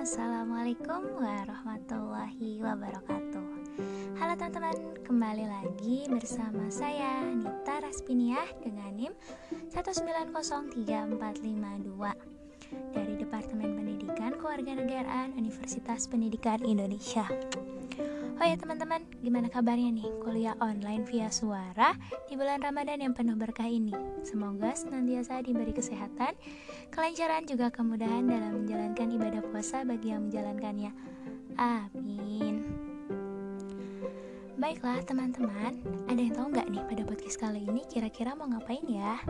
Assalamualaikum warahmatullahi wabarakatuh. Halo teman-teman, kembali lagi bersama saya Nita Raspiniah dengan NIM 1903452 dari Departemen Pendidikan Kewarganegaraan Universitas Pendidikan Indonesia Oh ya teman-teman, gimana kabarnya nih kuliah online via suara di bulan Ramadan yang penuh berkah ini? Semoga senantiasa diberi kesehatan, kelancaran juga kemudahan dalam menjalankan ibadah puasa bagi yang menjalankannya. Amin. Baiklah teman-teman, ada yang tahu nggak nih pada podcast kali ini kira-kira mau ngapain ya?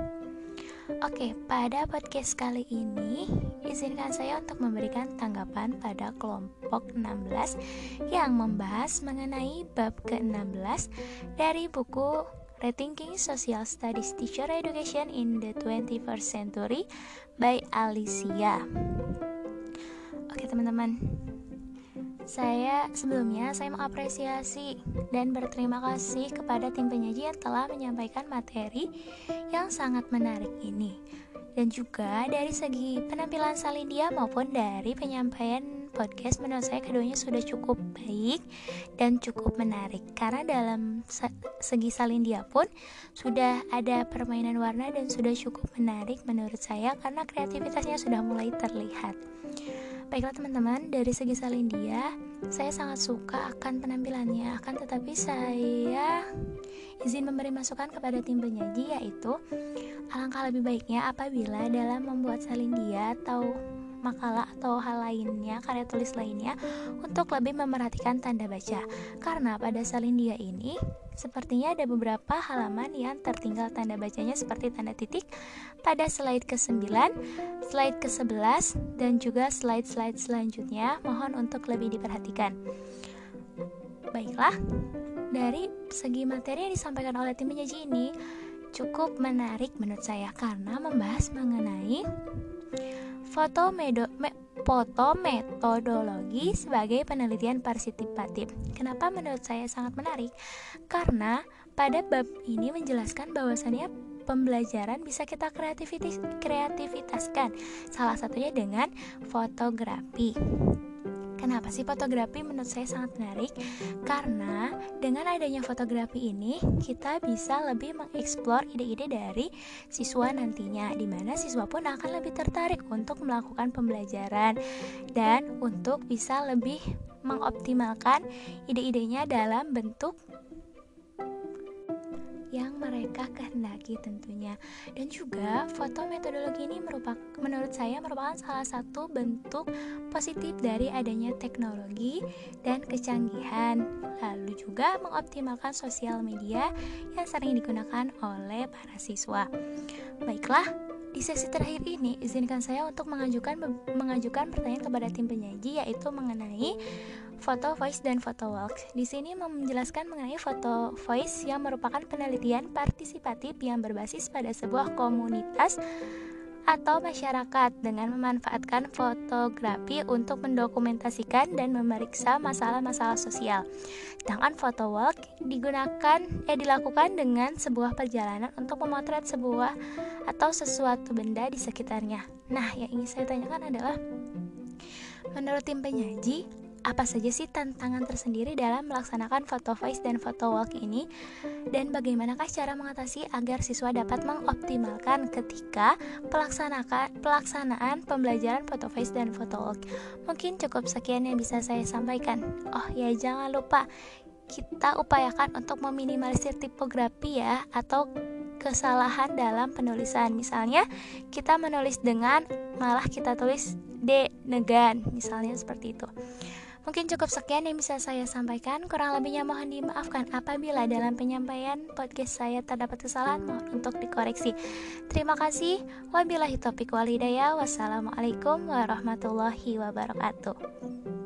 Oke, pada podcast kali ini izinkan saya untuk memberikan tanggapan pada kelompok 16 yang membahas mengenai bab ke-16 dari buku Rethinking Social Studies Teacher Education in the 21st Century by Alicia. Oke, teman-teman. Saya sebelumnya saya mengapresiasi dan berterima kasih kepada tim penyaji yang telah menyampaikan materi yang sangat menarik ini. Dan juga dari segi penampilan Salindia maupun dari penyampaian podcast menurut saya keduanya sudah cukup baik dan cukup menarik karena dalam segi Salindia pun sudah ada permainan warna dan sudah cukup menarik menurut saya karena kreativitasnya sudah mulai terlihat. Baiklah teman-teman, dari segi Salindia, saya sangat suka akan penampilannya, akan tetapi saya izin memberi masukan kepada tim penyaji yaitu alangkah lebih baiknya apabila dalam membuat Salindia atau makalah atau hal lainnya, karya tulis lainnya untuk lebih memerhatikan tanda baca. Karena pada Salindia ini Sepertinya ada beberapa halaman yang tertinggal tanda bacanya seperti tanda titik pada slide ke-9, slide ke-11, dan juga slide-slide selanjutnya. Mohon untuk lebih diperhatikan. Baiklah, dari segi materi yang disampaikan oleh tim penyaji ini cukup menarik menurut saya karena membahas mengenai foto medo, me, foto metodologi sebagai penelitian partisipatif. Kenapa menurut saya sangat menarik? Karena pada bab ini menjelaskan bahwasannya pembelajaran bisa kita kreativitas kreativitaskan. Salah satunya dengan fotografi. Kenapa sih fotografi menurut saya sangat menarik? Karena dengan adanya fotografi ini kita bisa lebih mengeksplor ide-ide dari siswa nantinya di mana siswa pun akan lebih tertarik untuk melakukan pembelajaran dan untuk bisa lebih mengoptimalkan ide-idenya dalam bentuk yang mereka kehendaki tentunya. Dan juga foto metodologi ini merupakan menurut saya merupakan salah satu bentuk positif dari adanya teknologi dan kecanggihan. Lalu juga mengoptimalkan sosial media yang sering digunakan oleh para siswa. Baiklah, di sesi terakhir ini izinkan saya untuk mengajukan mengajukan pertanyaan kepada tim penyaji yaitu mengenai foto voice dan foto walk. Di sini menjelaskan mengenai foto voice yang merupakan penelitian partisipatif yang berbasis pada sebuah komunitas atau masyarakat dengan memanfaatkan fotografi untuk mendokumentasikan dan memeriksa masalah-masalah sosial. Sedangkan foto walk digunakan eh dilakukan dengan sebuah perjalanan untuk memotret sebuah atau sesuatu benda di sekitarnya. Nah, yang ingin saya tanyakan adalah menurut tim penyaji, apa saja sih tantangan tersendiri dalam melaksanakan foto voice dan foto walk ini dan bagaimanakah cara mengatasi agar siswa dapat mengoptimalkan ketika pelaksanaan pelaksanaan pembelajaran foto voice dan foto walk. Mungkin cukup sekian yang bisa saya sampaikan. Oh ya jangan lupa kita upayakan untuk meminimalisir tipografi ya atau kesalahan dalam penulisan. Misalnya, kita menulis dengan malah kita tulis D negan, misalnya seperti itu. Mungkin cukup sekian yang bisa saya sampaikan. Kurang lebihnya mohon dimaafkan apabila dalam penyampaian podcast saya terdapat kesalahan. Mohon untuk dikoreksi. Terima kasih. Wabillahi taufiq walhidayah. Wassalamualaikum warahmatullahi wabarakatuh.